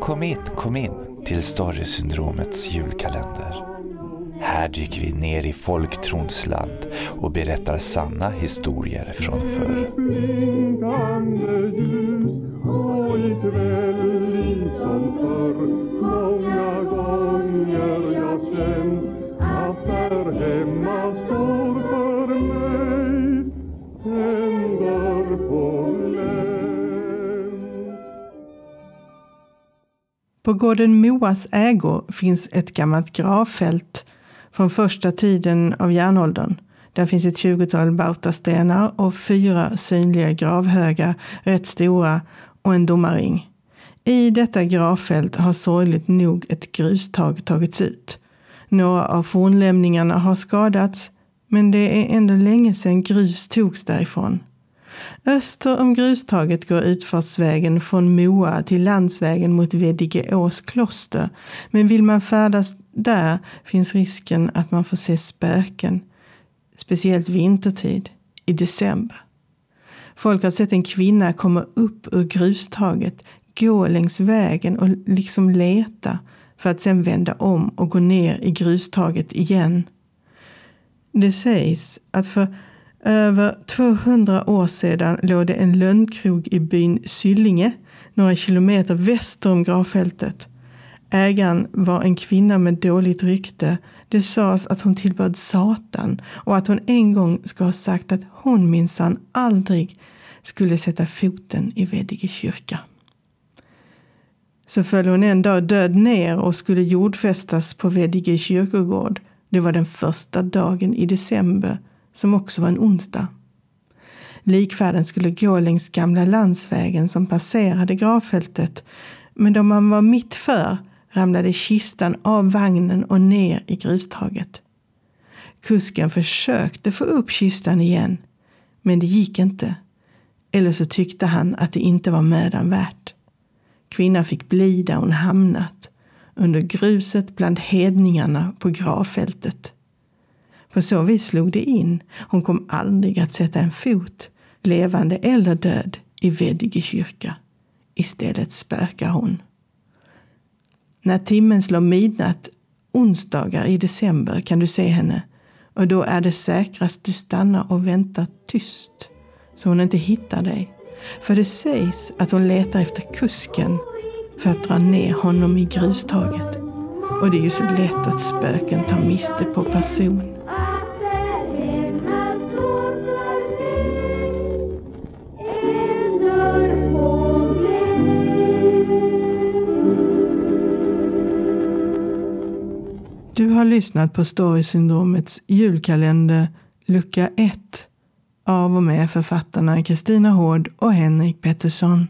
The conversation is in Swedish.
Kom in, kom in till Storysyndromets julkalender. Här dyker vi ner i folktrons land och berättar sanna historier från förr. På gården Moas ägo finns ett gammalt gravfält från första tiden av järnåldern. Där finns ett tjugotal bautastenar och fyra synliga gravhögar, rätt stora, och en domarring. I detta gravfält har sorgligt nog ett grustag tagits ut. Några av fornlämningarna har skadats, men det är ändå länge sedan grus togs därifrån. Öster om grustaget går utfartsvägen från Moa till landsvägen mot Veddigeås kloster. Men vill man färdas där finns risken att man får se spöken. Speciellt vintertid, i december. Folk har sett en kvinna komma upp ur grustaget, gå längs vägen och liksom leta för att sen vända om och gå ner i grustaget igen. Det sägs att för över 200 år sedan låg det en lönnkrog i byn Syllinge, några kilometer väster om gravfältet. Ägaren var en kvinna med dåligt rykte. Det sades att hon tillbad Satan och att hon en gång ska ha sagt att hon minsann aldrig skulle sätta foten i Veddige kyrka. Så föll hon en dag död ner och skulle jordfästas på Veddige kyrkogård. Det var den första dagen i december som också var en onsdag. Likfärden skulle gå längs gamla landsvägen som passerade gravfältet, men då man var mitt för ramlade kistan av vagnen och ner i grustaget. Kusken försökte få upp kistan igen, men det gick inte. Eller så tyckte han att det inte var mödan värt. Kvinnan fick bli där hon hamnat, under gruset bland hedningarna på gravfältet. På så vis slog det in. Hon kom aldrig att sätta en fot, levande eller död, i Veddige kyrka. Istället spökar hon. När timmen slår midnatt onsdagar i december kan du se henne och då är det säkrast du stannar och väntar tyst så hon inte hittar dig. För det sägs att hon letar efter kusken för att dra ner honom i grustaget. Och det är ju så lätt att spöken tar miste på person. Har lyssnat på Storysyndromets julkalender lucka 1 av och med författarna Kristina Hård och Henrik Pettersson.